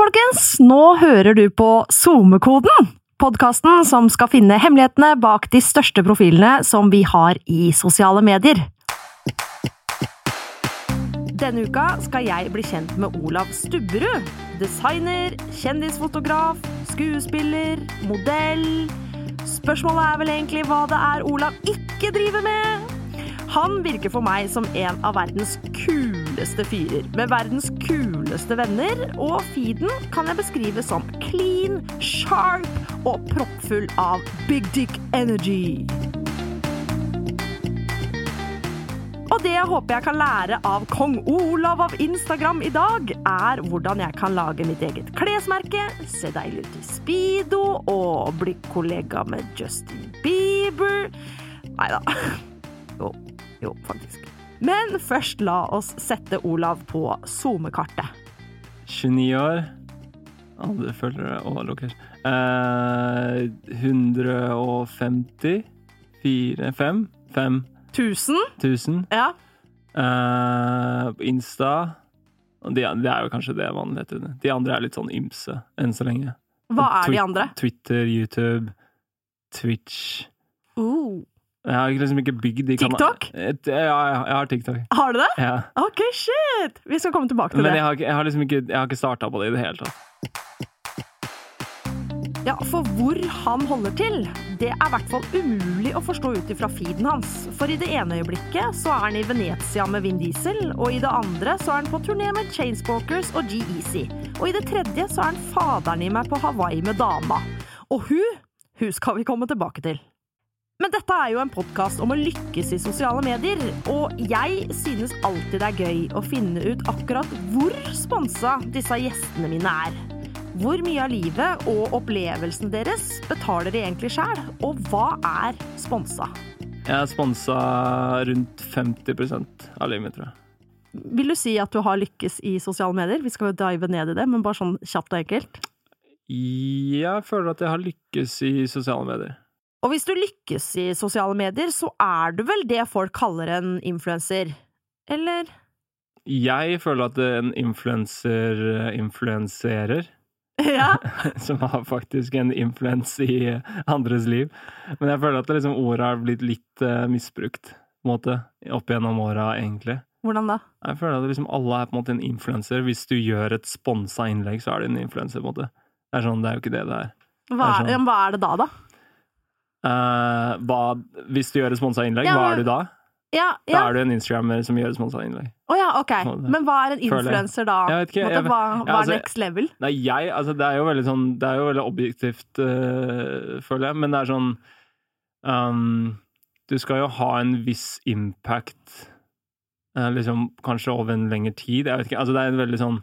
folkens! Nå hører du på SoMe-koden! Podkasten som skal finne hemmelighetene bak de største profilene som vi har i sosiale medier. Denne uka skal jeg bli kjent med Olav Stubberud. Designer, kjendisfotograf, skuespiller, modell. Spørsmålet er vel egentlig hva det er Olav ikke driver med? Han virker for meg som en av verdens kuleste fyrer, med verdens kuleste venner, og feeden kan jeg beskrive som clean, sharp og proppfull av big dick energy. Og det jeg håper jeg kan lære av kong Olav av Instagram i dag, er hvordan jeg kan lage mitt eget klesmerke, se deilig ut i speedo og bli kollega med Justin Bieber. Nei da. Jo, jo, faktisk. Men først la oss sette Olav på SoMe-kartet. 29 år. Andre følgere og location. Eh, 150 4 5 5 1000? 1000. Ja. Eh, på Insta de, Det er jo kanskje det vanlige. Heter. De andre er litt sånn ymse enn så lenge. Hva er de andre? Twitter, YouTube, Twitch Uh. Jeg har liksom ikke bygd de kana- TikTok? Kan... ja, jeg har TikTok. Har du det? Ja. Ok, shit! Vi skal komme tilbake til Men det. jeg har, jeg har liksom ikke, jeg har ikke starta på det i det hele tatt. Ja, For hvor han holder til, det er i hvert fall umulig å forstå ut ifra feeden hans. For i det ene øyeblikket så er han i Venezia med Vin Diesel, og i det andre så er han på turné med Chainsmokers og G-Eazy. Og i det tredje så er han faderen i meg på Hawaii med dama. Og hun, hun skal vi komme tilbake til. Men dette er jo en podkast om å lykkes i sosiale medier, og jeg synes alltid det er gøy å finne ut akkurat hvor sponsa disse gjestene mine er. Hvor mye av livet og opplevelsen deres betaler de egentlig sjæl, og hva er sponsa? Jeg er sponsa rundt 50 av livet mitt, tror jeg. Vil du si at du har lykkes i sosiale medier? Vi skal jo dive ned i det, men bare sånn kjapt og enkelt. Jeg føler at jeg har lykkes i sosiale medier. Og hvis du lykkes i sosiale medier, så er du vel det folk kaller en influenser? Eller? Jeg føler at en influenser influenserer, Ja. som har faktisk en influens i andres liv. Men jeg føler at liksom ordet har blitt litt eh, misbrukt, måte, opp gjennom åra, egentlig. Hvordan da? Jeg føler at liksom alle er på en måte en influenser. Hvis du gjør et sponsa innlegg, så er du en influenser, på en måte. Det er sånn, det er jo ikke det det er. Hva Det er er, sånn. hva er det da, da? Eh, hva, hvis du gjør et sponsa innlegg, Ja, hva er du da? Ja, Da er du en instagrammer som gjør et sponsa innlegg. Oh, ja, okay. Men hva er en influenser da? Jeg vet ikke, jeg- hva, ja, hva er altså- next level? Nei, jeg Altså, det er jo veldig sånn Det er jo veldig objektivt, uh, føler jeg, men det er sånn um, Du skal jo ha en viss impact, uh, liksom kanskje over en lengre tid. Jeg vet ikke. Altså, det er en veldig sånn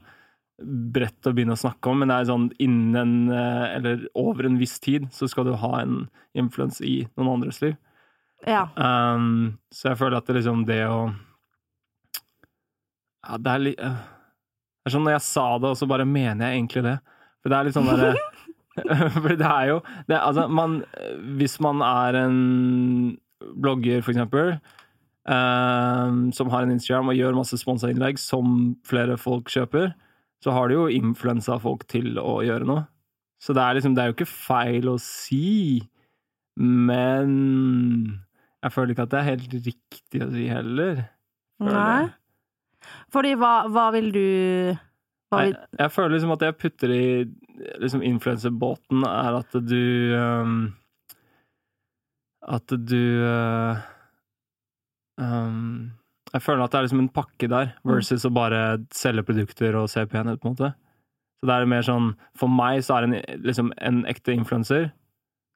bredt å begynne å snakke om, men det er sånn innen eh, Eller over en viss tid så skal du ha en influens i noen andres liv. Ja. Um, så jeg føler at det liksom det å Ja, det er litt uh, Det er sånn når jeg sa det, og så bare mener jeg egentlig det. For det er litt sånn derre For det er jo det, er- Altså, man Hvis man er en blogger, for eksempel, um, som har en Instagram og gjør masse sponsa innlegg som flere folk kjøper, så har du jo influensa folk til å gjøre noe. Så det er liksom Det er jo ikke feil å si, men jeg føler ikke at det er helt riktig å si heller. Nei. Fordi hva, hva vil du hva Nei, jeg føler liksom at det jeg putter i liksom influenserbåten, er at du um, At du uh, um, Jeg føler at det er liksom en pakke der, versus å bare selge produkter og se pen ut, på en måte. Så det er mer sånn For meg så er en, liksom en ekte influenser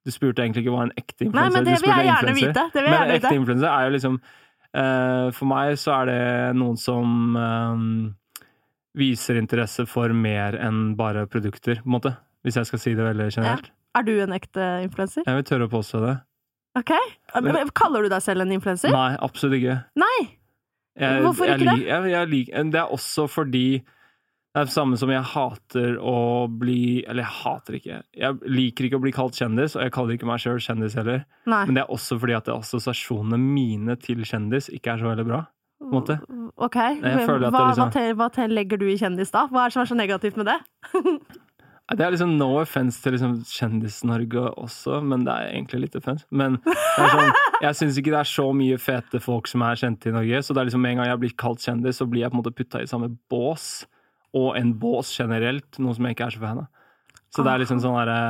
Du spurte egentlig ikke hva en ekte influenser men det vil jeg gjerne vite. Det vil jeg Men en ekte influenser er jo liksom uh, For meg så er det noen som eh, viser interesse for mer enn bare produkter, på en måte. Hvis jeg skal si det veldig generelt. Er du en ekte influenser? Jeg vil tørre å påstå det. Ok. Kaller du deg selv en influenser? Nei, absolutt ikke. Nei! Jeg, Hvorfor jeg, ikke det? Jeg, jeg det er også fordi det er det samme som jeg hater å bli Eller jeg hater ikke. Jeg liker ikke å bli kalt kjendis, og jeg kaller ikke meg sjøl kjendis heller. Nei. Men det er også fordi at assosiasjonene mine til kjendis ikke er så veldig bra. måte. Ok, Jeg hva, liksom- hva, hva legger du i kjendis da? Hva er det som er så negativt med det? Det er liksom no offense til liksom Kjendis-Norge også, men det er egentlig litt offense. Men sånn, jeg syns ikke det er så mye fete folk som er kjente i Norge. Så det er liksom en gang jeg blir kalt kjendis, så blir jeg på en måte putta i samme bås. Og en bås generelt, noe som jeg ikke er så fan av. Så det er liksom sånn derre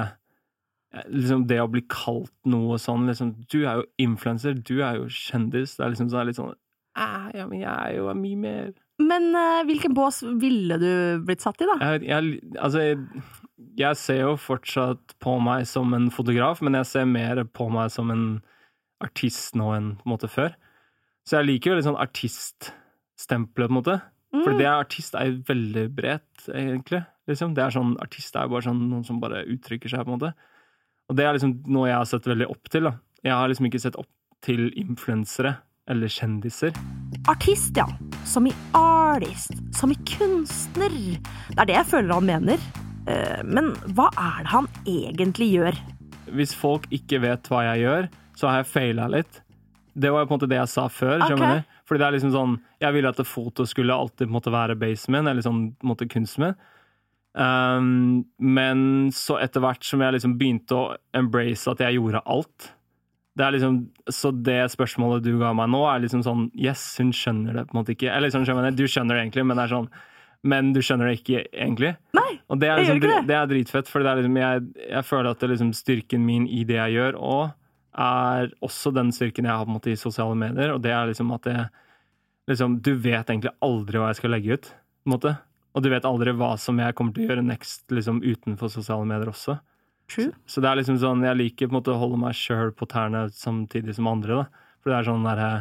liksom Det å bli kalt noe sånn liksom, Du er jo influenser, du er jo kjendis. Det er liksom sånn, litt sånn Ja, men jeg er jo mye mer Men uh, hvilken bås ville du blitt satt i, da? jeg, jeg, altså, jeg, jeg ser jo fortsatt på meg som en fotograf, men jeg ser mer på meg som en artist nå enn på en måte før. Så jeg liker jo litt sånn artiststempelet, på en måte. For det er artist er jo veldig bredt, egentlig. Liksom. Det er sånn, artist er jo bare sånn noen som bare uttrykker seg, på en måte. Og det er liksom noe jeg har sett veldig opp til. da. Jeg har liksom ikke sett opp til influensere eller kjendiser. Artist, ja. Som i artist. Som i kunstner. Det er det jeg føler han mener. Eh, Men hva er det han egentlig gjør? Hvis folk ikke vet hva jeg gjør, så har jeg faila litt. Det var jo på en måte det jeg sa før. Okay. Fordi det er liksom sånn, Jeg ville at foto skulle alltid måtte være basement eller sånn måtte min. Um, men så etter hvert som jeg liksom begynte å embrace at jeg gjorde alt det er liksom, Så det spørsmålet du ga meg nå, er liksom sånn Yes, hun skjønner det på en måte ikke. Eller sånn, skjønner jeg, Du skjønner det egentlig, men det er sånn Men du skjønner det ikke egentlig. Og det er, liksom, det. det er dritfett, for det er liksom, jeg, jeg føler at det liksom styrken min i det jeg gjør, og er også den styrken jeg har på en måte i sosiale medier, og det er liksom at det liksom, Du vet egentlig aldri hva jeg skal legge ut. Og du vet aldri hva som jeg kommer til å gjøre next liksom, utenfor sosiale medier også. True. Så det er liksom sånn, jeg liker på en måte å holde meg sjøl på tærne samtidig som andre. da. For det er sånn derre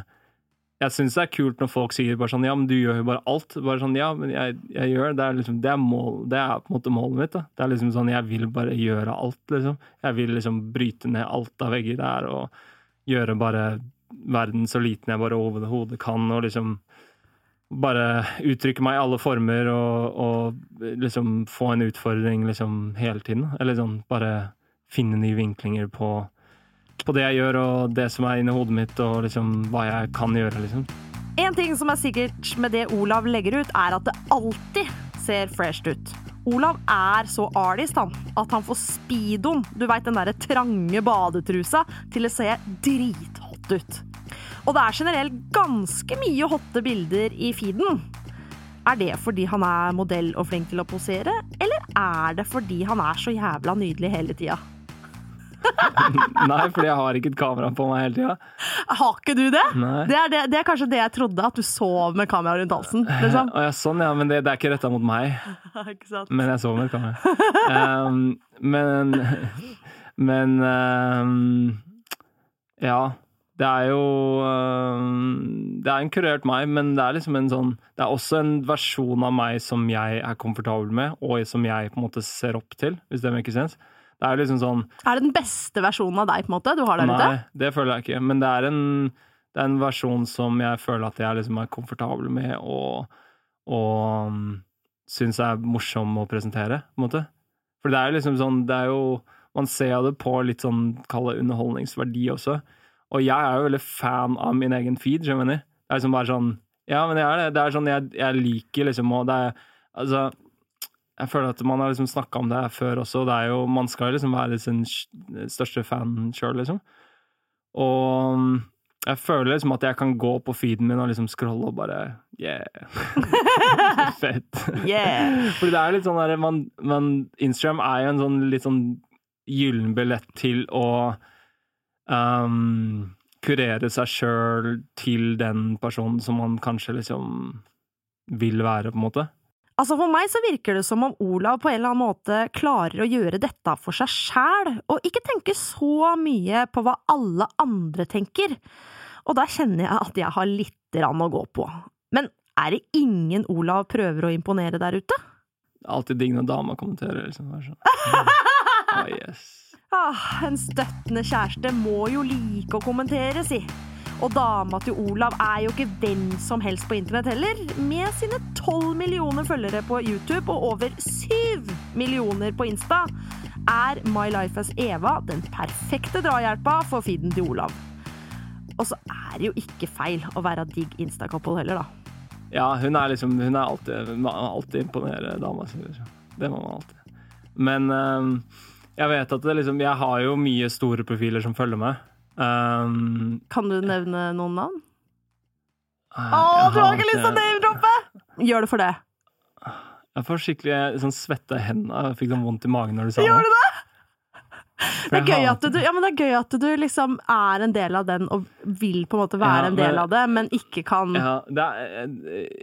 Jeg syns det er kult når folk sier bare sånn Ja, men du gjør jo bare alt. Bare sånn, ja, men jeg, jeg gjør det. er liksom, det er, mål, det er på en måte målet mitt. da. Det er liksom sånn, Jeg vil bare gjøre alt, liksom. Jeg vil liksom bryte ned alt av vegger der og gjøre bare verden så liten jeg bare overhodet kan, og liksom bare uttrykke meg i alle former og, og liksom få en utfordring liksom hele tiden. Eller sånn bare finne nye vinklinger på, på det jeg gjør og det som er inni hodet mitt, og liksom hva jeg kan gjøre, liksom. En ting som er sikkert med det Olav legger ut, er at det alltid ser fresh ut. Olav er så artist han, at han får speedoen, du veit den derre trange badetrusa, til å se drithot ut. Og det er generelt ganske mye hotte bilder i feeden. Er det fordi han er modell og flink til å posere, eller er det fordi han er så jævla nydelig hele tida? Nei, fordi jeg har ikke et kamera på meg hele tida. Har ikke du det? Det er, det, det er kanskje det jeg trodde, at du sov med kamera rundt halsen. Liksom. Ja, sånn, ja. Men det, det er ikke retta mot meg. ikke sant? Men jeg sov med et kamera. Um, men Men um, Ja. Det er jo um, Det er en kurert meg, men det er liksom en sånn Det er også en versjon av meg som jeg er komfortabel med, og som jeg på en måte ser opp til, hvis det maker sense. Det er liksom sånn Er det den beste versjonen av deg på en måte du har der ute? Nei, det føler jeg ikke. Men det er en, det er en versjon som jeg føler at jeg liksom er komfortabel med og, og um, syns er morsom å presentere, på en måte. For det er jo liksom sånn Det er jo Man ser det på litt sånn, kall det underholdningsverdi også. Og jeg er jo veldig fan av min egen feed, skjønner du? Det er liksom bare sånn Ja, men jeg er det. Det er sånn jeg, jeg liker liksom og det er Altså jeg føler at man har liksom snakka om det før også. Det er jo, man skal liksom være sin største fan sjøl, liksom. Og um, jeg føler liksom at jeg kan gå på feeden min og liksom scrolle og bare Yeah! Fett. Yeah! Fordi det er litt sånn der, man, man, Instagram er jo en sånn litt sånn gyllen billett til å um, kurere seg sjøl til den personen som man kanskje liksom vil være, på en måte. Altså For meg så virker det som om Olav på en eller annen måte klarer å gjøre dette for seg sjæl, og ikke tenke så mye på hva alle andre tenker. Og da kjenner jeg at jeg har litt grann å gå på. Men er det ingen Olav prøver å imponere der ute? Alltid digg når dama kommenterer. Liksom. Ah, yes. Ah, en støttende kjæreste må jo like å kommentere, si. Og dama til Olav er jo ikke hvem som helst på internett heller. Med sine tolv millioner følgere på YouTube og over syv millioner på Insta, er My Life as Eva den perfekte drahjelpa for feeden til Olav. Og så er det jo ikke feil å være digg Insta-couple heller, da. Ja, hun er liksom Hun er alltid, alltid imponere dama si. Det må man alltid. Men um, jeg vet at det liksom Jeg har jo mye store profiler som følger meg. Um, Kan du nevne noen navn? Å, du har ikke lyst til å name-droppe! Gjør det for det. Jeg får skikkelig sånn svette hendene. Jeg fikk sånn vondt i magen når du sa Gjør du det. Det er, gøy at du, ja, men det er gøy at du liksom er en del av den og vil på en måte være Ja, en del av det, men ikke kan Ja, det er,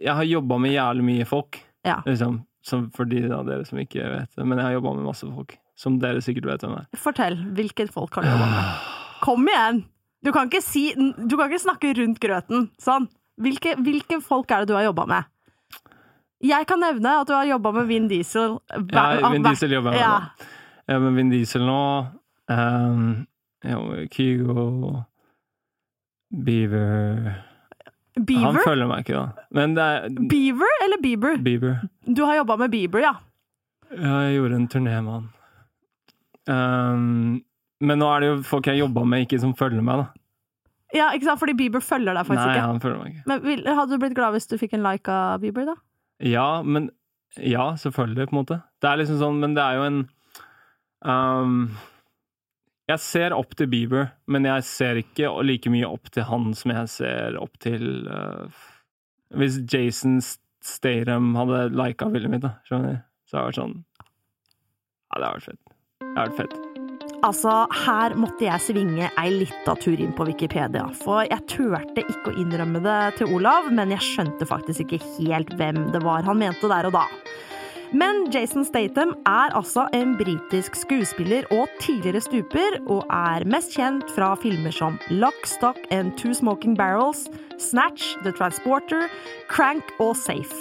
jeg har jobba med jævlig mye folk, Ja. liksom. Som for de av dere som ikke vet det. Men jeg har jobba med masse folk. Som dere sikkert vet hvem er. Fortell. Hvilke folk har du jobba med? Kom igjen! Du kan ikke si Du kan ikke snakke rundt grøten. Sånn. Hvilke, hvilke folk er det du har jobba med? Jeg kan nevne at du har jobba med Vin Diesel. hver- Ja, Vin Diesel jobber jeg med. Ja. men Vin Diesel nå. Um, Kygo Beaver Han følger meg ikke, da. Er Beaver eller Bieber? Bieber. Du har jobba med Bieber, ja. Ja, jeg gjorde en turné med han. Um, men nå er det jo folk jeg jobba med, ikke som følger meg, da. Ja, ikke sant? Fordi Bieber følger deg faktisk Nei, ikke. han følger meg ikke. Men vil, Hadde du blitt glad hvis du fikk en like av Bieber, da? Ja, men Ja, selvfølgelig, på en måte. Det er liksom sånn, men det er jo en um, Jeg ser opp til Bieber, men jeg ser ikke like mye opp til han som jeg ser opp til uh, Hvis Jason Statham hadde lika bildet mitt, da, skjønner du, så hadde det vært sånn Ja, det hadde vært fett. Det hadde vært fett. Altså, her måtte jeg svinge ei lita tur inn på Wikipedia, for jeg turte ikke å innrømme det til Olav, men jeg skjønte faktisk ikke helt hvem det var han mente der og da. Men Jason Statham er altså en britisk skuespiller og tidligere stuper, og er mest kjent fra filmer som Lock, Stock and Two Smoking Barrels, Snatch, The Transporter, Crank og Safe.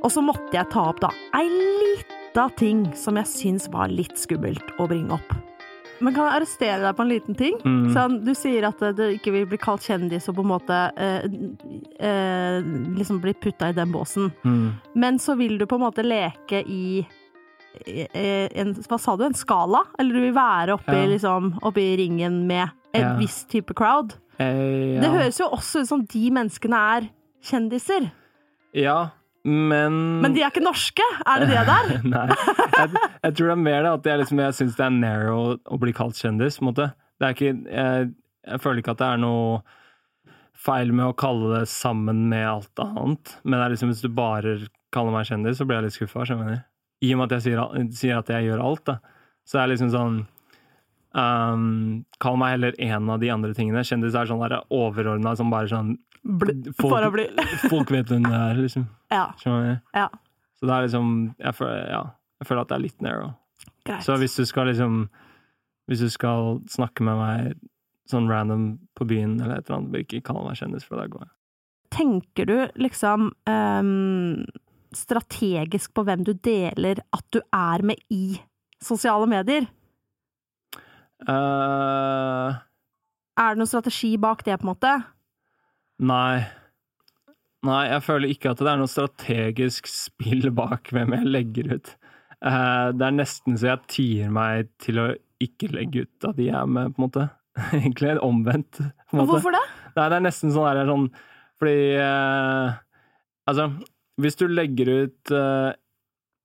Og så måtte jeg ta opp da ei lita ting som jeg syns var litt skummelt å bringe opp. Men kan jeg arrestere deg på en liten ting? Mm. Sånn, du sier at du ikke vil bli kalt kjendis og på en måte eh, eh, liksom bli putta i den båsen. Mm. Men så vil du på en måte leke i eh, en, Hva sa du? En skala? Eller du vil være oppi, Ja. liksom, oppi ringen med en Ja. viss type crowd? Eh, ja. Det høres jo også ut som de menneskene er kjendiser. Ja, men Men de er ikke norske! Er det det der? Nei. Jeg, jeg tror det er mer det at jeg, liksom, jeg syns det er narrow å bli kalt kjendis. på en måte. Det er ikke, jeg, jeg føler ikke at det er noe feil med å kalle det sammen med alt annet. Men det er liksom, hvis du bare kaller meg kjendis, så blir jeg litt skuffa. I og med at jeg sier, sier at jeg gjør alt, da. Så er liksom sånn um, Kall meg heller en av de andre tingene. Kjendis er sånn overordna som bare sånn Bl folk, folk vet hvem det er, liksom. Ja. Ja. Så det er liksom jeg føler, ja, jeg føler at det er litt narrow. Greit. Så hvis du skal liksom Hvis du skal snakke med meg sånn random på byen eller et eller annet, bør ikke kalle meg kjendis, for da går jeg. Tenker du liksom um, strategisk på hvem du deler at du er med i sosiale medier? Uh, Er det noen strategi bak det, på en måte? Nei. Nei, jeg føler ikke at det er noe strategisk spill bak hvem jeg legger ut. Eh, det er nesten så jeg tier meg til å ikke legge ut at de er med, på en måte. Egentlig omvendt. På en måte. Hvorfor det? Nei, det er nesten sånn der sånn Fordi uh, Altså, hvis du legger ut uh,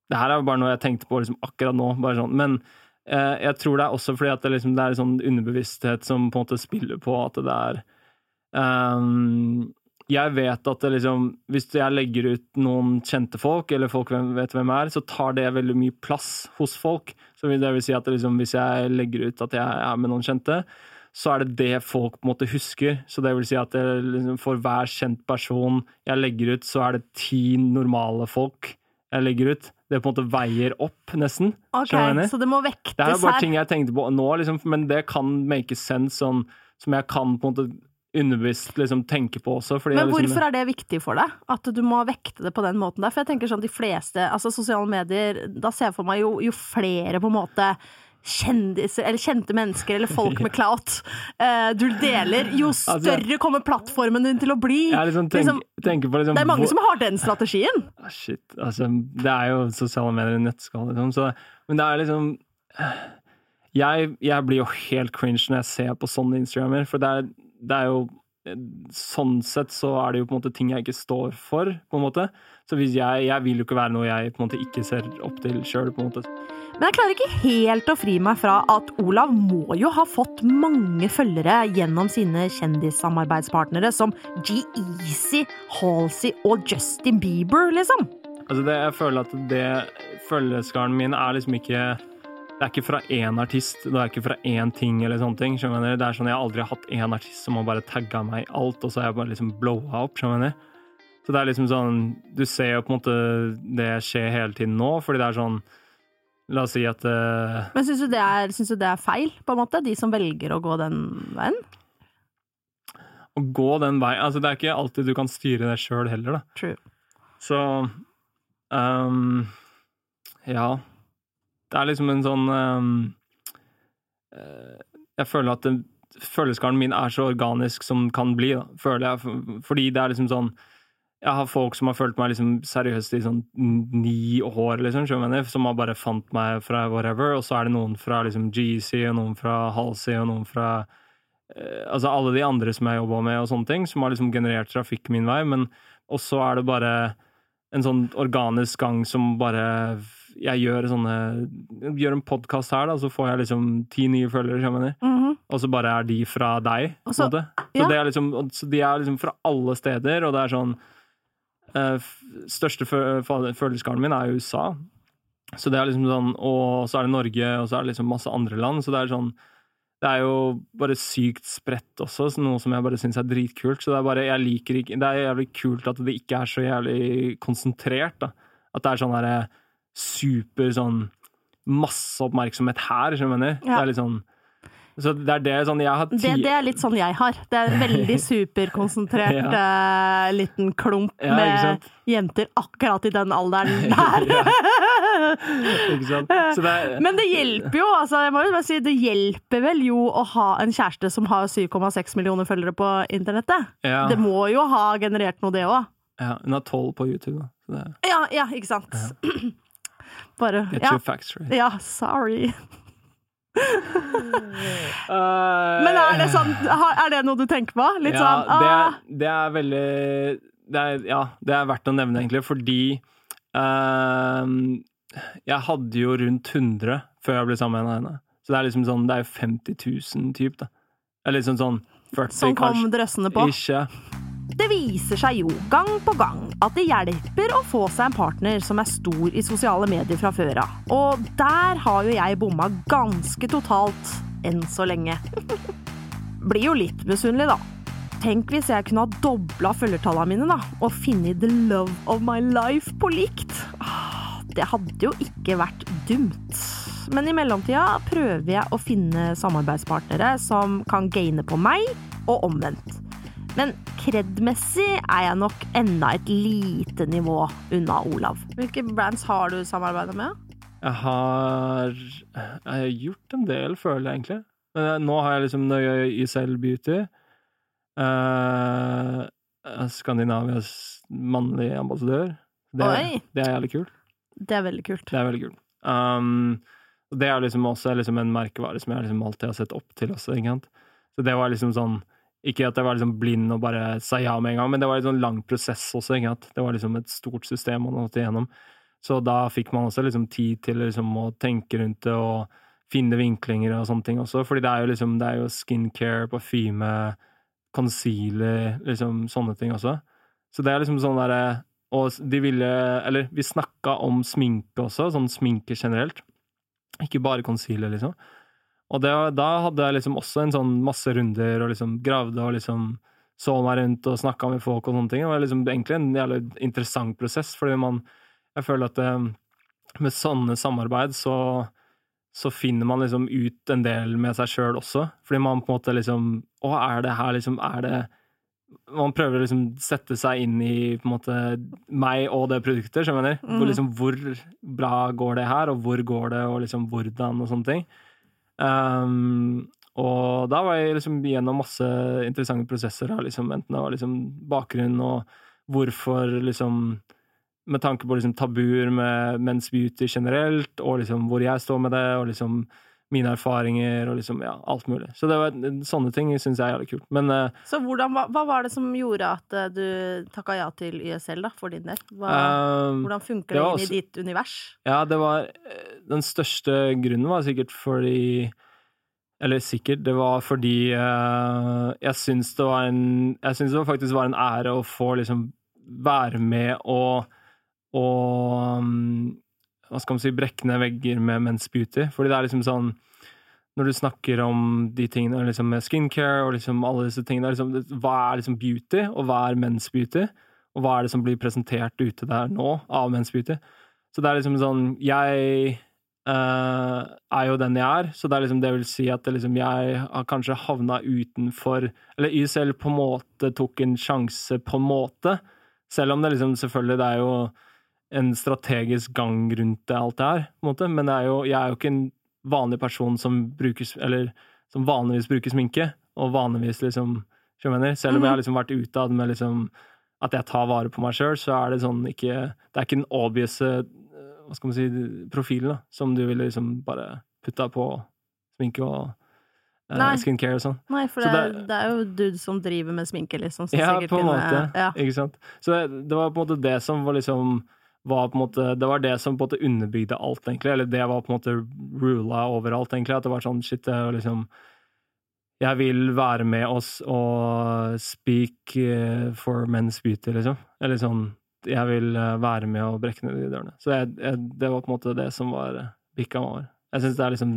Det her er jo bare noe jeg tenkte på liksom akkurat nå, bare sånn, men uh, jeg tror det er også fordi at det, liksom, det er en sånn underbevissthet som på en måte spiller på at det er ehm, Jeg vet at det liksom Hvis jeg legger ut noen kjente folk, eller folk vet hvem er, så tar det veldig mye plass hos folk. Så det vil si at liksom, hvis jeg legger ut at jeg er med noen kjente, så er det det folk på en måte husker. Så det vil si at det, liksom, for hver kjent person jeg legger ut, så er det ti normale folk jeg legger ut. Det på en måte veier opp, nesten. Ok, jeg? Så det må Det er bare her. ting jeg tenkte på nå, liksom, men det kan make sense sånn som jeg kan på en måte underbevisst liksom tenker på også. Fordi Men hvorfor liksom, hvorfor er det viktig for deg? At du må vekte det på den måten der? For jeg tenker sånn de fleste, altså sosiale medier, da ser jeg for meg jo, jo flere på en måte kjendiser, eller kjente mennesker, eller folk med clout uh, du deler, jo Altså, større kommer plattformen din til å bli. liksom tenk, liksom, på liksom Det er mange hvor- som har den strategien. Ah, Shit, altså Det er jo sosiale medier i nettskall, liksom. Så, men det er liksom jeg, jeg blir jo helt cringe når jeg ser på sånne Instagrammer, for det er, det er jo Sånn sett så er det jo på en måte ting jeg ikke står for, på en måte. Så jeg, jeg vil jo ikke være noe jeg på en måte ikke ser opp til sjøl, på en måte. Men jeg klarer ikke helt å fri meg fra at Olav må jo ha fått mange følgere gjennom sine kjendissamarbeidspartnere som G-Eazy, Halsey og Justin Bieber, liksom. Altså det, jeg føler at det følgeskaren min er liksom ikke Det er ikke fra én artist, det er ikke fra én ting eller sånne ting. skjønner? Det er sånn Jeg har aldri hatt én artist som har bare tagga meg i alt, og så har jeg bare liksom blowa opp. skjønner? Så det er liksom sånn Du ser jo på en måte det skjer hele tiden nå, fordi det er sånn La oss si at uh, Men syns du, det syns du det er feil, på en måte? De som velger å gå den veien? Å gå den veien Altså, det er ikke alltid du kan styre det sjøl heller, da. True. Så um, Ja. Det er liksom en sånn eh, Jeg føler at følelsesgarden min er så organisk som den kan bli, da, føler jeg. Fordi det er liksom sånn Jeg har folk som har følt meg liksom seriøst i sånn ni år, liksom, skjønner du som har bare fant meg fra whatever, og så er det noen fra liksom GC, og noen fra Halsey, og noen fra eh, Altså alle de andre som jeg jobba med, og sånne ting, som har liksom generert trafikk min vei, men også er det bare en sånn organisk gang som bare Jeg gjør sånne Gjør en podkast her, da, så får jeg liksom ti nye følgere, jeg mener. Mm -hmm. Og så bare er de fra deg, på så- en måte. Så, ja. det er liksom, så de er liksom fra alle steder, og det er sånn uh, Største følgerskaren min er USA. Så det er liksom sånn Og så er det Norge, og så er det liksom masse andre land. Så det er sånn Det er jo bare sykt spredt også, så noe som jeg bare syns er dritkult. Så det er bare Jeg liker ikke Det er jævlig kult at det ikke er så jævlig konsentrert, da. At det er sånn derre super sånn Masse oppmerksomhet her, skjønner du mener? Ja. Det er litt sånn Så det er det sånn Jeg har ti Det, det er litt sånn jeg har. Det er en veldig superkonsentrert eh, liten klump Ja, med jenter akkurat i den alderen der. Er Men det hjelper jo, altså, jeg må jo bare si, det hjelper vel jo å ha en kjæreste som har 7,6 millioner følgere på internettet. ja, Det må jo ha generert noe, det òg. ja, Hun har tolv på YouTube, da. Så det Ja, ja, ikke sant. Bare Get ja. your facts right. ja, sorry. Uh, Men er det sånn Er det noe du tenker på? Litt ja, sånn det, ah, er, det er veldig det er, Ja, det er verdt å nevne, egentlig, fordi ehm, Jeg hadde jo rundt 100 før jeg ble sammen med henne. Så det er liksom sånn Det er jo 50 000 typ, da. Eller liksom sånn 40, Som kom kanskje. drøssende på. Ikke. Det viser seg jo gang på gang at det hjelper å få seg en partner som er stor i sosiale medier fra før av. Og der har jo jeg bomma ganske totalt enn så lenge. Blir jo litt misunnelig, da. Tenk hvis jeg kunne ha dobla følgertallene mine da, og funnet the love of my life på likt. Ah, Det hadde jo ikke vært dumt. Men i mellomtida prøver jeg å finne samarbeidspartnere som kan gaine på meg, og omvendt. Men kredmessig er jeg nok enda et lite nivå unna Olav. Hvilke brands har du samarbeida med? Jeg har Jeg har gjort en del, føler jeg egentlig. Men nå har jeg liksom Nøye Isel Beauty Uh, Skandinavias mannlige ambassadør. Det, er, det er jævlig kult. Det er veldig kult. Det er veldig kult. Um, det er liksom også liksom en merkevare som jeg liksom alltid har sett opp til også, ikke sant. Så det var liksom sånn Ikke at jeg var liksom blind og bare sa ja med en gang, men det var en sånn lang prosess også, ikke at Det var liksom et stort system man måtte igjennom. Så da fikk man også liksom tid til liksom å tenke rundt det og finne vinklinger og sånne ting også, fordi det er jo liksom Det er jo skincare, parfyme, concealer, liksom sånne ting også. Så det er liksom sånn derre Og de ville Eller vi snakka om sminke også, sånn sminke generelt. Ikke bare concealer, liksom. Og det, da hadde jeg liksom også en sånn masse runder og liksom gravde og liksom så meg rundt og snakka med folk og sånne ting. Det var liksom egentlig en jævlig interessant prosess, fordi man Jeg føler at det, med sånne samarbeid så så finner man liksom ut en del med seg sjøl også. Fordi man på en måte liksom Å, er det her liksom Er det Man prøver å liksom sette seg inn i på en måte meg og det produktet, skjønner du? Hvor, Mhm. liksom, hvor bra går det her, og hvor går det, og liksom hvordan, og sånne ting. Um, og da var jeg liksom gjennom masse interessante prosesser, liksom, enten det var liksom bakgrunn og hvorfor liksom Med tanke på liksom tabuer med men's beauty generelt, og liksom hvor jeg står med det, og liksom mine erfaringer og liksom, ja, alt mulig. Så det var, sånne ting syns jeg er jævlig kult. Men eh, Så hvordan, hva, hva var det som gjorde at eh, du takka ja til YSL, da, for din del? Hva, um, hvordan funker det det inn i ditt univers? Ja, det var Den største grunnen var sikkert fordi Eller sikkert, det var fordi uh, jeg syns det var en Jeg syns det faktisk var en ære å få liksom være med og og um, Hva skal man si brekkende vegger med Men's Beauty. Fordi det er liksom sånn Når du snakker om de tingene liksom med skincare og liksom alle disse tingene liksom, Hva er liksom beauty, og hva er Men's Beauty? Og hva er det som blir presentert ute der nå av Men's Beauty? Så det er liksom sånn Jeg Uh, er jo den jeg er, så det liksom det vil si at liksom jeg har kanskje havna utenfor Eller YSL på en måte tok en sjanse, på en måte. Selv om det liksom selvfølgelig det er jo en strategisk gang rundt det alt det her, på en måte. Men det er jo, jeg er jo ikke en vanlig person som bruker Eller som vanligvis bruker sminke, og vanligvis liksom mener? Selv om jeg har liksom vært utad med liksom at jeg tar vare på meg sjøl, så er det sånn ikke Det er ikke den obvious eh, hva skal man si, profilen da, som du ville liksom bare putta på sminke og eh, Nei. skincare og sånn. Nei, for Så det, det- det er jo dude som driver med sminke, liksom. som Ja, på en måte. Ja. Ikke sant? Så det, det var på en måte det som var liksom var på en måte, Det var det som på en måte underbygde alt, egentlig. Eller det var på en måte rula overalt, egentlig. At det var sånn shit, liksom Jeg vil være med oss og speak eh, for men's beauty, liksom. Eller sånn Jeg vil eh, være med og brekke ned de dørene. Så jeg, jeg, det var på en måte det som var bikka meg over. Jeg syns det er liksom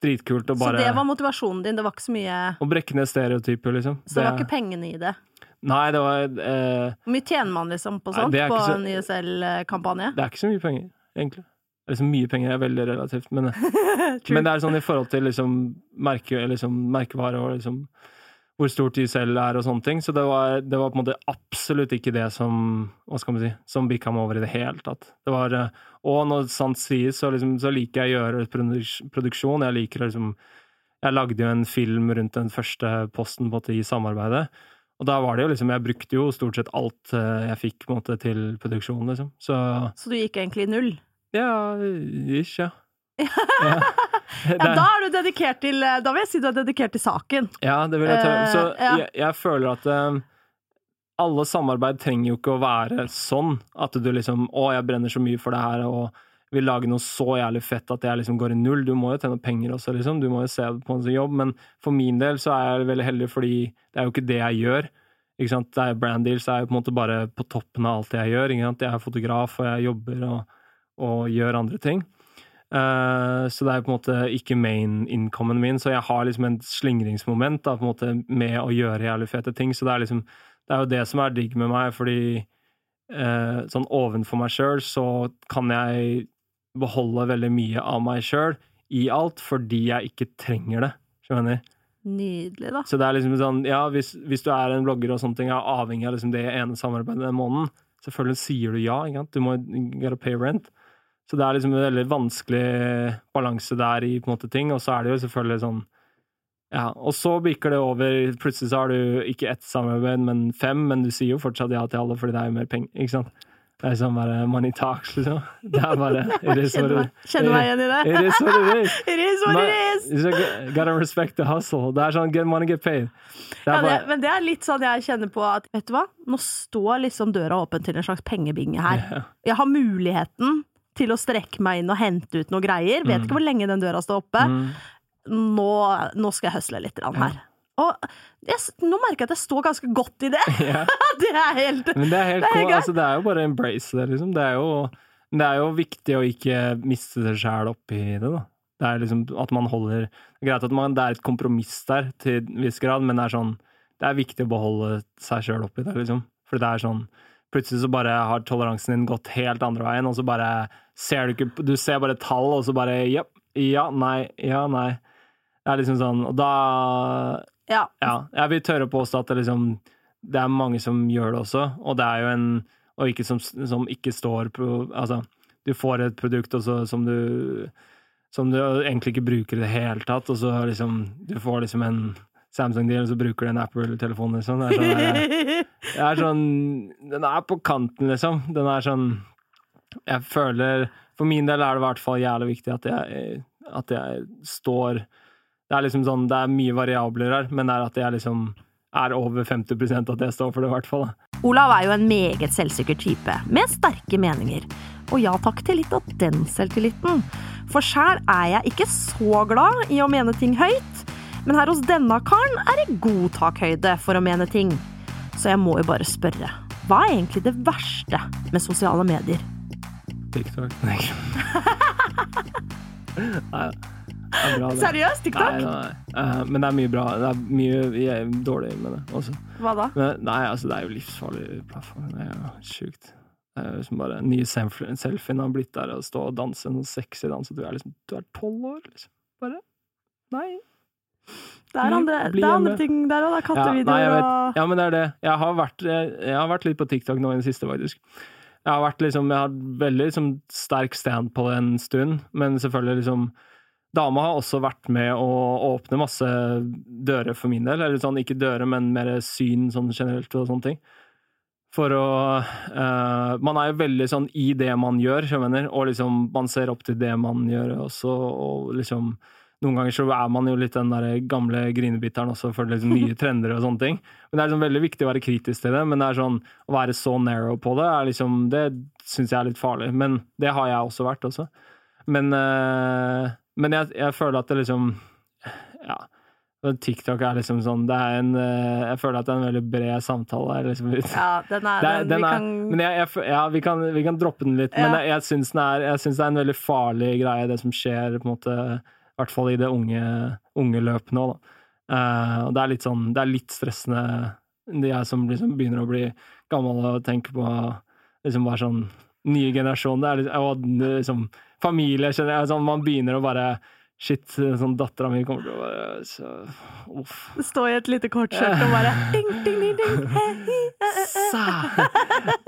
dritkult å Så det var motivasjonen din, det var ikke så mye Å brekke ned stereotyper, liksom. Så det var ikke pengene i det? Nei, det var eh, Hvor mye tjener man liksom på sånt, er på så- en YSL-kampanje? Det er ikke så mye penger, egentlig. Liksom mye penger er veldig relativt, men, men det er sånn i forhold til liksom, merke, liksom, merkevare og liksom hvor stort de selv er og sånne ting. Så det var, det var på en måte absolutt ikke det som hva skal man si, som bikka meg over i det hele tatt. Det var, eh, og når sant sies, så, liksom, så liker jeg å gjøre produksjon. Jeg liker liksom Jeg lagde jo en film rundt den første posten på i samarbeidet. Og da var det jo liksom Jeg brukte jo stort sett alt eh, jeg fikk på en måte, til produksjonen, liksom. Så Så du gikk egentlig null? ja, ish, ja. ja. Ja, da er du dedikert til eh, Da vil jeg si du er dedikert til saken. ja, det vil jeg ta. Eh, Så jeg, jeg føler at alle samarbeid trenger jo ikke å være sånn at du liksom Å, jeg brenner så mye for det her, og vil lage noe så jævlig fett at jeg liksom går i null. Du må jo tjene penger også, liksom. Du må jo se på en sånn jobb. Men for min del så er jeg veldig heldig, fordi det er jo ikke det jeg gjør. Ikke sant? Det er brand deals, er jo på en måte bare på toppen av alt det jeg gjør. Ikke sant? Jeg er fotograf, og jeg jobber og, og gjør andre ting. Uh, så det er på en måte ikke main incomen min, så jeg har liksom en slingringsmoment da, på en måte med å gjøre jævlig fete ting. Så det er liksom Det er jo det som er digg med meg, fordi eh, sånn ovenfor meg sjøl så kan jeg beholde veldig mye av meg sjøl i alt, fordi jeg ikke trenger det. Skjønner? Nydelig, da. Så det er liksom sånn, ja, hvis, hvis du er en blogger og sånne ting, er avhengig av liksom det ene samarbeidet den måneden, selvfølgelig sier du ja, ikke sant? Du må gotta pay rent. Så det er liksom en veldig vanskelig balanse der i på en måte ting, og så er det jo selvfølgelig sånn, ja, og så bikker det over, plutselig så har du ikke ett samarbeid, men fem, men du sier jo fortsatt ja til alle, fordi det er jo mer penger, ikke sant? Det er sånn bare money talks, liksom. Det er bare, it is what it kjenner meg igjen i det. It is what it is. It is what it is! Just gotta respect the hustle. Det er sånn get money, get paid. Det Ja, det, men det er litt sånn jeg kjenner på at vet du hva, nå står liksom døra åpen til en slags pengebinge her. Yeah. Jeg har muligheten til å strekke meg inn og hente ut noe greier. Vet ikke hvor lenge den døra står oppe. Mm. Nå, nå skal jeg høsle litt her. Og jeg, nå merker jeg at jeg står ganske godt i det. Ja. det er helt Men det er helt Det er cool. Altså, det er jo bare embrace det, liksom. Det er jo, det er jo viktig å ikke miste seg sjæl oppi det, da. Det er liksom at man holder Det er greit at man, det er et kompromiss der til en viss grad, men det er sånn Det er viktig å beholde seg sjøl oppi det, liksom. For det er sånn Plutselig så bare har toleransen din gått helt andre veien, og så bare ser du ikke Du ser bare tall, og så bare Jepp. ja, nei, ja, nei. Det er liksom sånn Og da Ja. ja, jeg vil tørre å påstå at det liksom Det er mange som gjør det også, og det er jo en Og ikke som, som ikke står på Altså, du får et produkt også, som du Som du egentlig ikke bruker i det hele tatt, og så liksom Du får liksom en Samsung-deal, og så bruker du en Apple-telefon, liksom. Det er sånn, det er sånn Den er på kanten, liksom. Den er sånn Jeg føler For min del er det i hvert fall jævlig viktig at jeg at jeg står Det er liksom sånn, det er mye variabler her, men det er at jeg liksom er over 50% at jeg står for det, i hvert fall. Olav er jo en meget selvsikker type, med sterke meninger. Og ja takk til litt av den selvtilliten. For sjæl er jeg ikke så glad i å mene ting høyt, men her hos denne karen er det god takhøyde for å mene ting. Så jeg må jo bare spørre, hva er egentlig det verste med sosiale medier? TikTok. Nei, bra. Seriøst, TikTok? Nei, nei. Eh, men det er mye bra. Det er mye dårlig med det også. Hva da? Men, nei, altså, det er jo livsfarlig plattform. Det er jo sjukt. Liksom bare nye selfien har blitt der, og stå og danse en sexy dans, og du er liksom Du er tolv år, liksom. Bare Nei. Det er andre, det er andre ting der òg. Det er Ja, kattevideoer jeg og Ja, men det er det. Jeg har vært, jeg, jeg har vært litt på TikTok nå i det siste, faktisk. Jeg har vært liksom, jeg har veldig liksom, sterk stand på det en stund, men selvfølgelig liksom Dama har også vært med å åpne masse dører for min del. Eller sånn, ikke dører, men mer syn sånn generelt og sånne ting. For å uh, Man er jo veldig sånn i det man gjør, skjønner og liksom man ser opp til det man gjør også, og liksom noen ganger så er man jo litt den der gamle grinebiteren også for liksom nye trender og sånne ting. Men det er liksom veldig viktig å være kritisk til det. Men det er sånn, å være så narrow på det, er liksom, det syns jeg er litt farlig. Men det har jeg også vært også. Men, eh, men jeg, jeg føler at det liksom Ja. TikTok er liksom sånn Det er en eh, Jeg føler at det er en veldig bred samtale. her, Liksom. Ja, den er, Det er- den, den vi er- kan Men jeg, jeg, ja, vi kan, vi kan droppe den litt, men Ja. jeg, jeg jeg syns det er en veldig farlig greie, det som skjer, på en måte, i hvert fall i det unge, unge løpet nå. Da. Uh, og det er litt sånn, det er litt stressende, de jeg som liksom begynner å bli gammel og tenker på liksom bare sånn nye generasjon, det er litt, og liksom familie, kjenner jeg, sånn, man begynner å bare Shit, sånn dattera mi kommer til å bare så, Uff. stå i et lite kortskjørt og bare ding, ding, ding, ding. Hei, eh, eh, eh. Sa.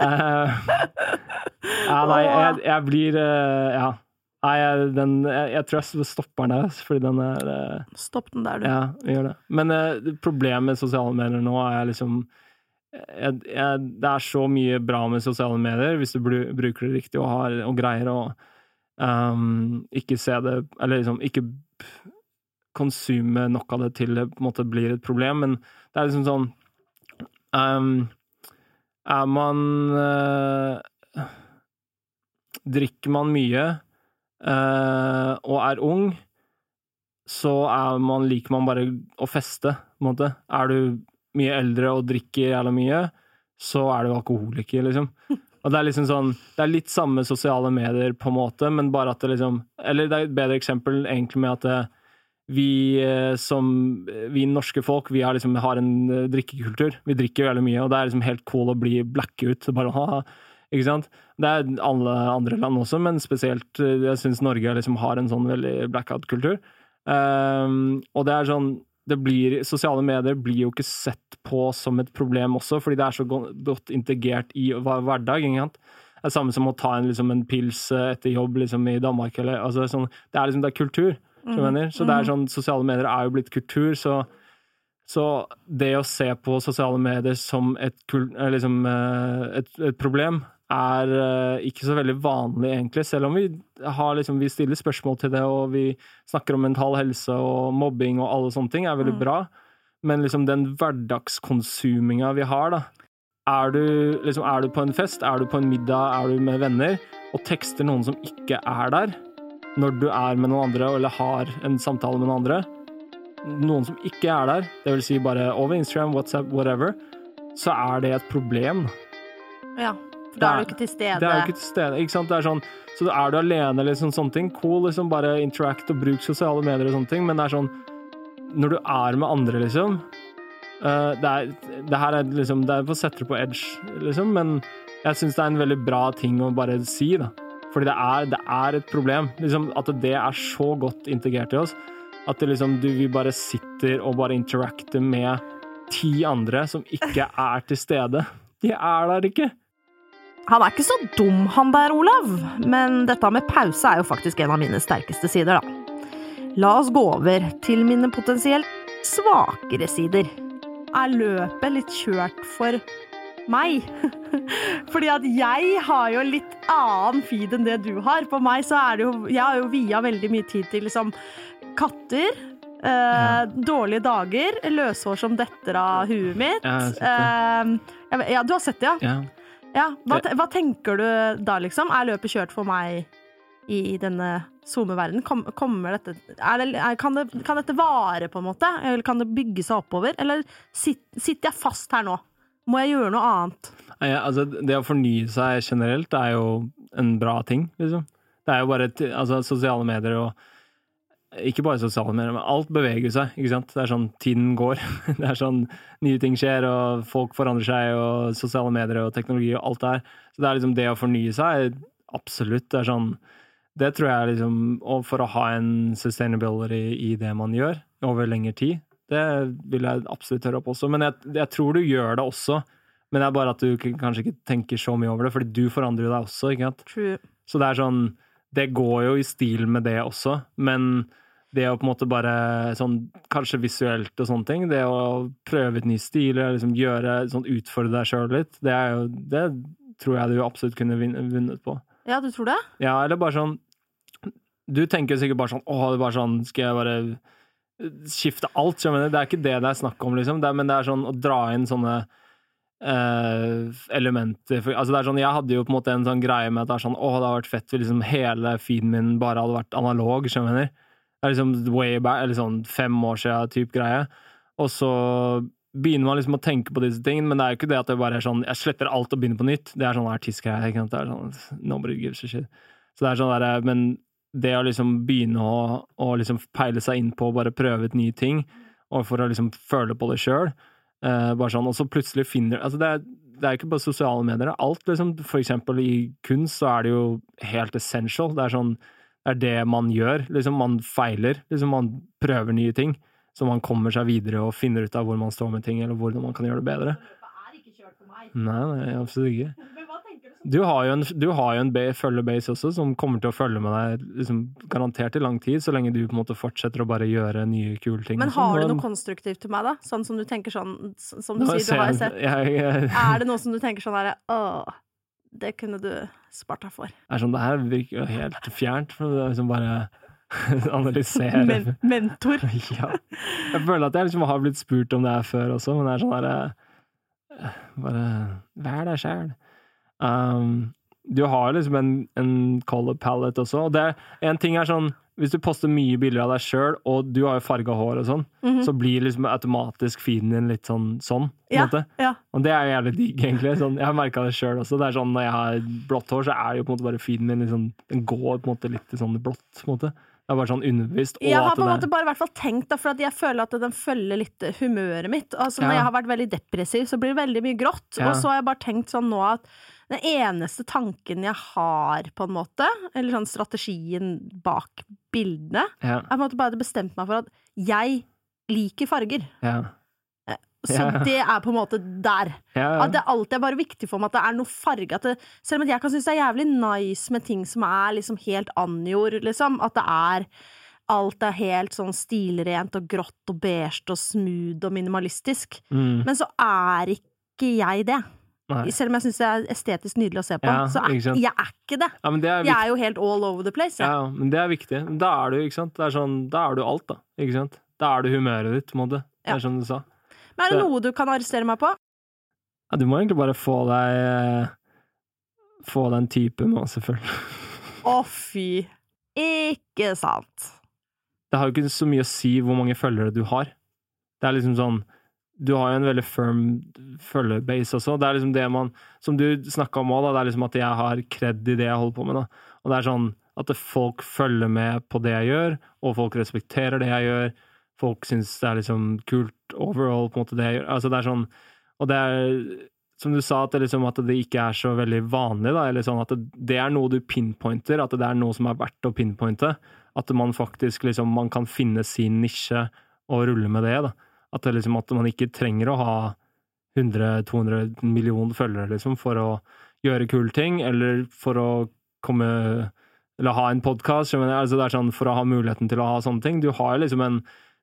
uh, ja, nei, jeg, jeg blir uh, Ja. Nei, jeg, den, jeg, jeg tror jeg stopper den der, altså, fordi den er uh, Stopp den der, du. Ja, gjør det. Men problemet med sosiale medier nå er liksom Det er så mye bra med sosiale medier, hvis du bruker det riktig og, har, og greier å um, ikke se det Eller liksom ikke konsume nok av det til det på en måte blir et problem, men det er liksom sånn um, Er man uh, Drikker man mye uh, og er ung, så er man, liker man bare å feste, på en måte. Er du mye eldre og drikker jævla mye, så er du alkoholiker, liksom. Og det er liksom sånn Det er litt samme sosiale medier, på en måte, men bare at det liksom Eller det er et bedre eksempel egentlig med at det, vi eh, som Vi norske folk, vi har liksom har en eh, drikkekultur. Vi drikker veldig mye, og det er liksom helt cool å bli blackout. Bare ha ikke sant? Det er alle andre land også, men spesielt eh, jeg syns Norge liksom har en sånn veldig blackout-kultur. Um, og det er sånn blir, Sosiale medier blir jo ikke sett på som et problem også, fordi det er så godt integrert i hverdag. Ikke sant? Det er samme som å ta en, liksom, en pils eh, etter jobb liksom, i Danmark. Eller, altså, sånn, det er liksom det er kultur. Mm. mener? Så det er sånn, Sosiale medier er jo blitt kultur, så, så det å se på sosiale medier som et, eh, liksom, eh, et, et problem, er eh, ikke så veldig vanlig, egentlig. Selv om vi, har, liksom, vi stiller spørsmål til det, og vi snakker om mental helse og mobbing og alle sånne ting, er veldig bra. Men liksom den hverdagskonsuminga vi har, da. Er du, liksom, er du på en fest, er du på en middag, er du med venner, og tekster noen som ikke er der, når du er med noen andre, eller har en samtale med noen andre, noen som ikke er der, det vil si bare over Instagram, WhatsApp, whatever, så er det et problem. Ja, for da er du ikke til stede. Det er jo ikke til stede, ikke sant? Det er sånn, så er du alene sånn, sånne ting, cool, liksom bare interact og bruk sosiale medier og sånne ting, men det er sånn, når du er med andre, liksom, uh, det er, det her er liksom, det er for å sette det på edge, liksom, men jeg synes det er en veldig bra ting å bare si, da. Fordi det er, det er et problem, liksom, at det er så godt integrert i oss, at det liksom, du, vi bare sitter og bare interacter med ti andre som ikke er til stede. De er der ikke. Han er ikke så dum, han der, Olav. Men dette med pause er jo faktisk en av mine sterkeste sider, da. La oss gå over til mine potensielt svakere sider. Er løpet litt kjørt for meg. Fordi at jeg har jo litt annen feed enn det du har. På meg så er det jo Jeg har jo via veldig mye tid til liksom katter. Eh, Dårlige dager, løshår som detter av huet mitt. Ja, jeg ja, du har sett det, ja? Ja. Ja. Hva, hva tenker du da, liksom? Er løpet kjørt for meg i denne SoMe-verdenen? Kom, kommer dette er det, er, kan, det, kan dette vare, på en måte? Eller kan det bygge seg oppover? Eller sit, sitter jeg fast her nå? Må jeg gjøre noe annet? Ja, altså, det å fornye seg generelt er jo en bra ting, liksom. Det er jo bare altså, sosiale medier og Ikke bare sosiale medier, men alt beveger seg, ikke sant. Det er sånn tiden går. Det er sånn nye ting skjer, og folk forandrer seg, og sosiale medier og teknologi og alt det her. Så det er liksom det å fornye seg, absolutt. Det er sånn Det tror jeg liksom Og for å ha en sustainability i det man gjør over lengre tid, det vil jeg absolutt høre opp også. Men jeg, jeg tror du gjør det også. Men det er bare at du kanskje ikke tenker så mye over det, fordi du forandrer deg også, ikke sant. True. Så det er sånn Det går jo i stil med det også, men det å på en måte bare sånn Kanskje visuelt og sånne ting, det å prøve ut ny stil, eller liksom gjøre sånn utfordre deg sjøl litt, det er jo Det tror jeg du absolutt kunne vunnet på. Ja, du tror det? Ja, eller bare sånn Du tenker sikkert bare sånn Å, det er bare sånn Skal jeg bare skifte alt? skjønner du? Det er ikke det det er snakk om, liksom. Det er, men det er sånn å dra inn sånne eh, elementer Altså, det er sånn Jeg hadde jo på en måte en sånn greie med at det er sånn Å, det hadde vært fett hvis liksom hele feeden min bare hadde vært analog, skjønner? Det er liksom way back, eller sånn fem år siden type greie. Og så begynner man liksom å tenke på disse tingene, men det er jo ikke det at det bare er sånn Jeg sletter alt og begynner på nytt. Det er sånn artistgreie. Det er sånn Nobody gives a shit. Så det er sånn der, Men det å liksom begynne å, å liksom peile seg inn på å bare prøve ut nye ting, og for å liksom føle på det sjøl, eh, bare sånn, og så plutselig finner altså det, er, det er ikke bare sosiale medier, er alt, liksom. For eksempel i kunst så er det jo helt essential. Det er sånn er det man gjør. Liksom, man feiler. Liksom, man prøver nye ting. Så man kommer seg videre og finner ut av hvor man står med ting, eller hvordan man kan gjøre det bedre. er ikke kjørt for meg. Nei, nei, absolutt ikke. Men hva tenker du? Du har jo en, du har jo en ba- følgebase også, som kommer til å følge med deg liksom, garantert i lang tid, så lenge du på en måte fortsetter å bare gjøre nye, kule ting. Men har du noe konstruktivt til meg, da? Sånn som du tenker sånn Som du Nå sier, du har jo jeg- sett jeg, jeg, Er det noe som du tenker sånn herre Åh, det kunne du spart deg for. er sånn, det her virker jo helt fjernt. For det er liksom bare analysere Men, mentor. Ja. Jeg føler at jeg liksom har blitt spurt om det her før også, men det er sånn derre Bare vær deg sjæl. Um, du har liksom en, en color palette også, og det er en ting er sånn hvis du poster mye bilder av deg sjøl, og du har jo farga hår og sånn, Mhm. så blir liksom automatisk feeden din litt sånn sånn. på Ja, ja. Og det er jævlig digg, egentlig. Sånn, jeg har merka det sjøl også. Det er sånn, Når jeg har blått hår, så er det jo på en måte bare feeden min liksom, Den går på en måte litt sånn blått. på en måte. Det er bare sånn underbevisst. Jeg har på en måte bare hvert fall tenkt da, for at jeg føler at den følger litt humøret mitt. Altså Når Ja. jeg har vært veldig depressiv, så blir det veldig mye grått. Ja. Og så har jeg bare tenkt sånn nå at den eneste tanken jeg har, på en måte, eller sånn strategien bak bildene, ja, Jeg på en måte bare bestemt meg for at jeg liker farger. ja, Så Ja. det er på en måte der. ja, At det alltid er bare viktig for meg at det er noe farge. At det, selv om jeg kan synes det er jævlig nice med ting som er liksom helt anjord, liksom. At det er Alt er helt sånn stilrent og grått og beige og smooth og minimalistisk. Mm, Men så er ikke jeg det. Nei. Selv om jeg syns det er estetisk nydelig å se på. Ja, så er jeg er ikke det. ja, det er Jeg er jo helt all over the place. Ja, men det er viktig. Da er du, ikke sant. Er sånn, da er du alt, da. Ikke sant? Da er du humøret ditt, på en måte. Det er som du sa. Men er det Så- noe du kan arrestere meg på? Ja, du må egentlig bare få deg eh, Få deg en type nå, selvfølgelig. Å, fy. Ikke sant. Det har jo ikke så mye å si hvor mange følgere du har. Det er liksom sånn Du har jo en veldig firm følgebase også. Det er liksom det man Som du snakka om òg. Det er liksom at jeg har kred i det jeg holder på med, da. Og det er sånn at folk følger med på det jeg gjør, og folk respekterer det jeg gjør. Folk syns det er liksom kult overall, på en måte, det jeg gjør. Altså, det er sånn Og det er som du sa, at det, liksom, at det ikke er så veldig vanlig, da, eller sånn at det, det er noe du pinpointer, at det er noe som er verdt å pinpointe. At man faktisk liksom, man kan finne sin nisje og rulle med det. da. At, liksom, at man ikke trenger å ha 100-200 millioner følgere liksom, for å gjøre kule ting, eller for å komme Eller ha en podkast. Altså, det er sånn for å ha muligheten til å ha sånne ting. Du har liksom en,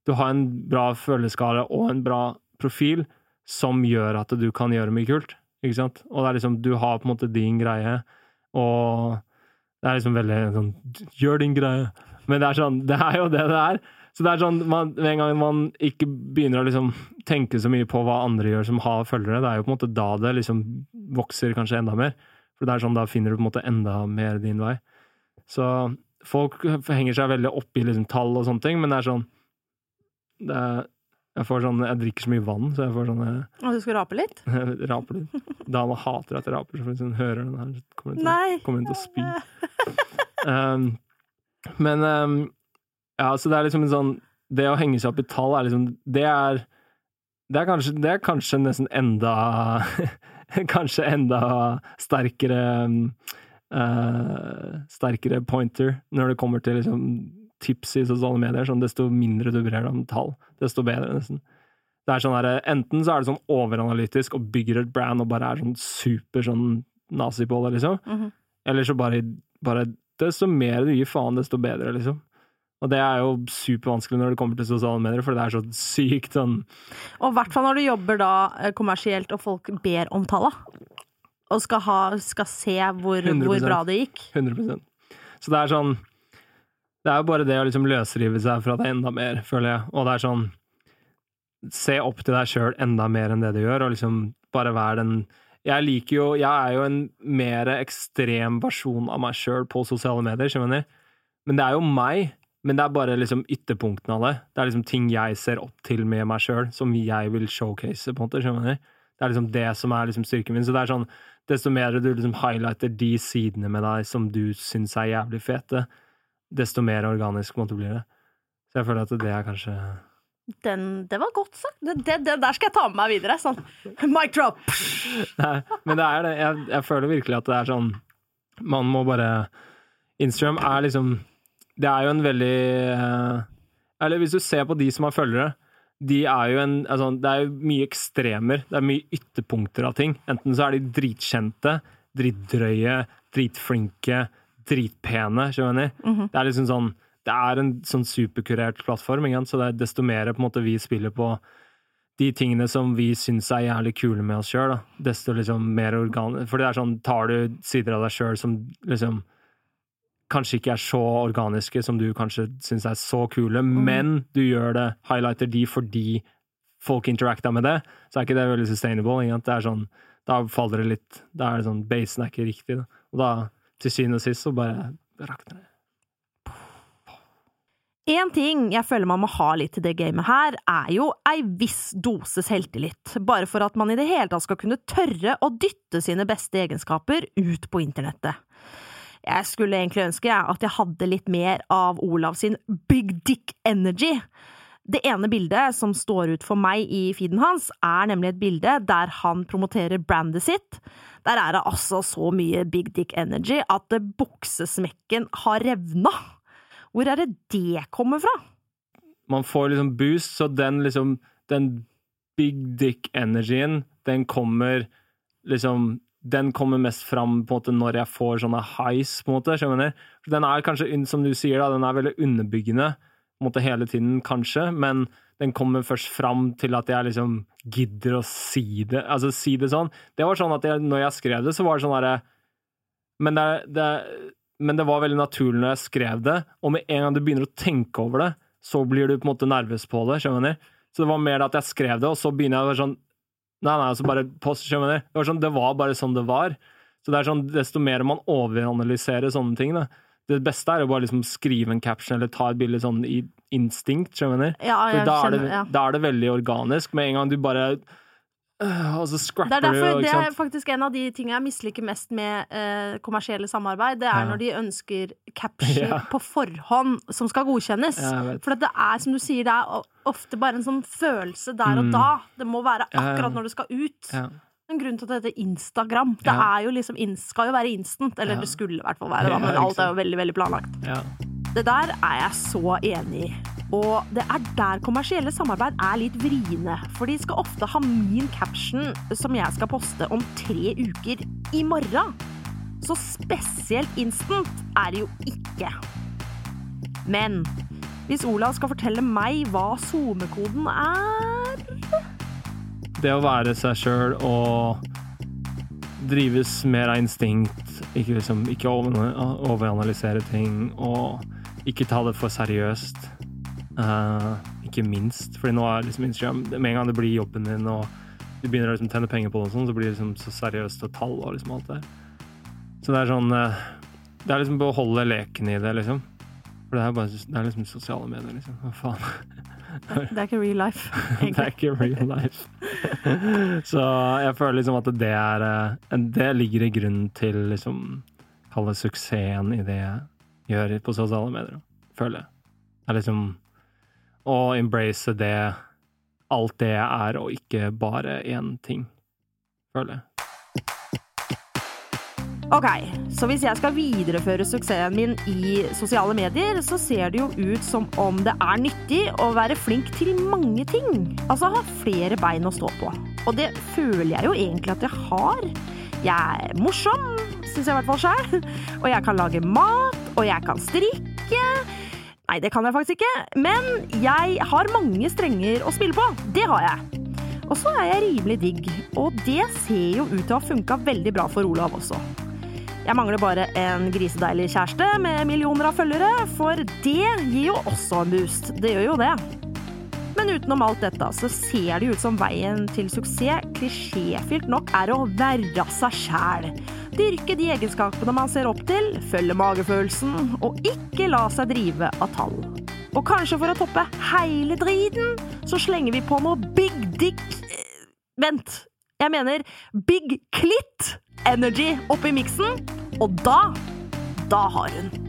du har en bra følgeskala og en bra profil som gjør at du kan gjøre mye kult. ikke sant? Og det er liksom, du har på en måte din greie, og det er liksom veldig sånn Gjør din greie! Men det er sånn, det er jo det det er. Så det er sånn, man, Med en gang man ikke begynner å liksom tenke så mye på hva andre gjør som har følgere, det er jo på en måte da det liksom vokser kanskje enda mer. For det er sånn, da finner du på en måte enda mer din vei. Så folk henger seg veldig opp i liksom tall og sånne ting, men det er sånn det er, Jeg får sånn, jeg drikker så mye vann, så jeg får sånn Og du skal rape litt? rape litt. Dama hater at jeg raper, så hun hører den her, så kommer hun til, kommer hun til å spy. Um, men um, ja, så det er liksom en sånn Det å henge seg opp i tall er liksom Det er det er kanskje, det er kanskje nesten enda Kanskje enda sterkere uh, Sterkere pointer når det kommer til liksom tips i sosiale medier. Sånn, desto mindre du bryr deg om tall, desto bedre, nesten. Det er sånn der, Enten så er det sånn overanalytisk og bygger et brand og bare er sånn super sånn nazi på det, liksom. Mhm. Eller så bare, bare Desto mer du gir faen, desto bedre, liksom. Og det er jo supervanskelig når det kommer til sosiale medier, for det er så sykt sånn Og i hvert fall når du jobber da eh, kommersielt og folk ber om talla. Og skal, ha, skal se hvor, hvor bra det gikk. 100% Så det er sånn Det er jo bare det å liksom løsrive seg fra det enda mer, føler jeg. Og det er sånn Se opp til deg sjøl enda mer enn det du gjør, og liksom bare være den Jeg liker jo Jeg er jo en mer ekstrem versjon av meg sjøl på sosiale medier, skjønner? Men det er jo meg. Men det er bare liksom ytterpunktene av det. Det er liksom ting jeg ser opp til med meg sjøl, som jeg vil showcase, på en måte. skjønner du? Det er liksom det som er liksom styrken min. Så det er sånn, desto mer du liksom highlighter de sidene med deg som du syns er jævlig fete, desto mer organisk måte blir det. Så jeg føler at det er kanskje Den, det var godt sagt. Det, det, det der skal jeg ta med meg videre. Sånn mic drop! Nei, men det er det. Jeg, jeg føler virkelig at det er sånn Man må bare Instagram er liksom Det er jo en veldig eh, Eller hvis du ser på de som har følgere, de er jo en altså, Det er jo mye ekstremer. Det er mye ytterpunkter av ting. Enten så er de dritkjente, dritdrøye, dritflinke, dritpene, skjønner du? Det er liksom sånn Det er en sånn superkurert plattform, ikke så det er desto mer på en måte vi spiller på de tingene som vi syns er jævlig kule med oss sjøl, desto liksom mer organ... For det er sånn, tar du sider av deg sjøl som liksom kanskje ikke er så organiske som du kanskje syns er så kule, men du gjør det, highlighter de fordi folk interacta med det, så er ikke det veldig sustainable. Det er sånn, da faller det litt Da er det sånn, basen er ikke riktig. Da. Og da, til syvende og sist, så bare rakner det. En ting jeg føler man må ha litt til det gamet her, er jo ei viss dose selvtillit. Bare for at man i det hele tatt skal kunne tørre å dytte sine beste egenskaper ut på internettet. Jeg skulle egentlig ønske ja, at jeg hadde litt mer av Olav sin big dick energy. Det ene bildet som står ut for meg i feeden hans, er nemlig et bilde der han promoterer brandet sitt. Der er det altså så mye big dick energy at buksesmekken har revna. Hvor er det det kommer fra? Man får liksom boost, så den liksom Den big dick-energien, den kommer liksom den kommer mest fram på en måte når jeg får sånne highs, på en måte. skjønner du? Den er kanskje, som du sier, da, den er veldig underbyggende på en måte hele tiden, kanskje, men den kommer først fram til at jeg liksom gidder å si det. Altså, si det sånn. Det var sånn at jeg, når jeg skrev det, så var det sånn derre men men det var veldig naturlig når jeg skrev det, og med en gang du begynner å tenke over det, så blir du på en måte nervøs på det, skjønner du? Så det var mer at jeg skrev det, og så begynner jeg å være sånn Nei, nei, altså bare post, skjønner? Det var, sånn, det var bare sånn det var. Så det er sånn, desto mer man overanalyserer sånne ting, da. Det beste er jo bare liksom skrive en caption eller ta et bilde sånn i instinkt, skjønner du? Ja, jeg da er, det, ja. da er det veldig organisk. Med en gang du bare øh, Og så Det scrapper er, derfor, det er faktisk en av de tingene jeg misliker mest med eh, kommersielle samarbeid. Det er Ja. når de ønsker caption Ja. på forhånd som skal godkjennes. Ja. For det er, som du sier, det er ofte bare en sånn følelse der og Mm. da. Det må være akkurat når det skal ut. En grunn til at det heter Instagram. Det er jo liksom, skal jo være instant. Eller det skulle i hvert fall være, da, men alt er jo veldig, veldig planlagt. Ja. Det der er jeg så enig i. Og det er der kommersielle samarbeid er litt vriene. For de skal ofte ha min caption som jeg skal poste om tre uker i morgen. Så spesielt instant er det jo ikke. Men hvis Olav skal fortelle meg hva SoMe-koden er Det å være seg sjøl og drives mer av instinkt, ikke, liksom, ikke overanalysere ting, og ikke ta det for seriøst. Eh, ikke minst, fordi nå er liksom Instagram Med en gang det blir jobben din, og du begynner å liksom tjene penger på det, og sånn, så blir det liksom så seriøst og tall og liksom alt det. Så det er sånn uh, Det er liksom å beholde leken i det, liksom. For det er bare det er liksom sosiale medier, liksom. Hva faen? Det er ikke real life, det er ikke real life. Så jeg føler liksom at det er eh, Det ligger i grunnen til liksom Kalle suksessen i det jeg gjør på sosiale medier. Føler jeg. Det er liksom å embrace det Alt det er, og ikke bare én ting. Føler jeg. Ok, så hvis jeg skal videreføre suksessen min i sosiale medier, så ser det jo ut som om det er nyttig å være flink til mange ting. Altså ha flere bein å stå på. Og det føler jeg jo egentlig at jeg har. Jeg er morsom, syns jeg i hvert fall sjøl. Og jeg kan lage mat, og jeg kan strikke. Nei, det kan jeg faktisk ikke. Men jeg har mange strenger å spille på. Det har jeg. Og så er jeg rimelig digg, og det ser jo ut til å ha funka veldig bra for Olav også. Jeg mangler bare en grisedeilig kjæreste med millioner av følgere, for det gir jo også en boost. Det gjør jo det. Men utenom alt dette så ser det ut som veien til suksess klisjéfylt nok er å være seg sjæl. Dyrke de egenskapene man ser opp til, følge magefølelsen, og ikke la seg drive av tall. Og kanskje for å toppe hele driten, så slenger vi på noe big dick eh, Vent, jeg mener big clit energy oppi miksen, og da Da har hun.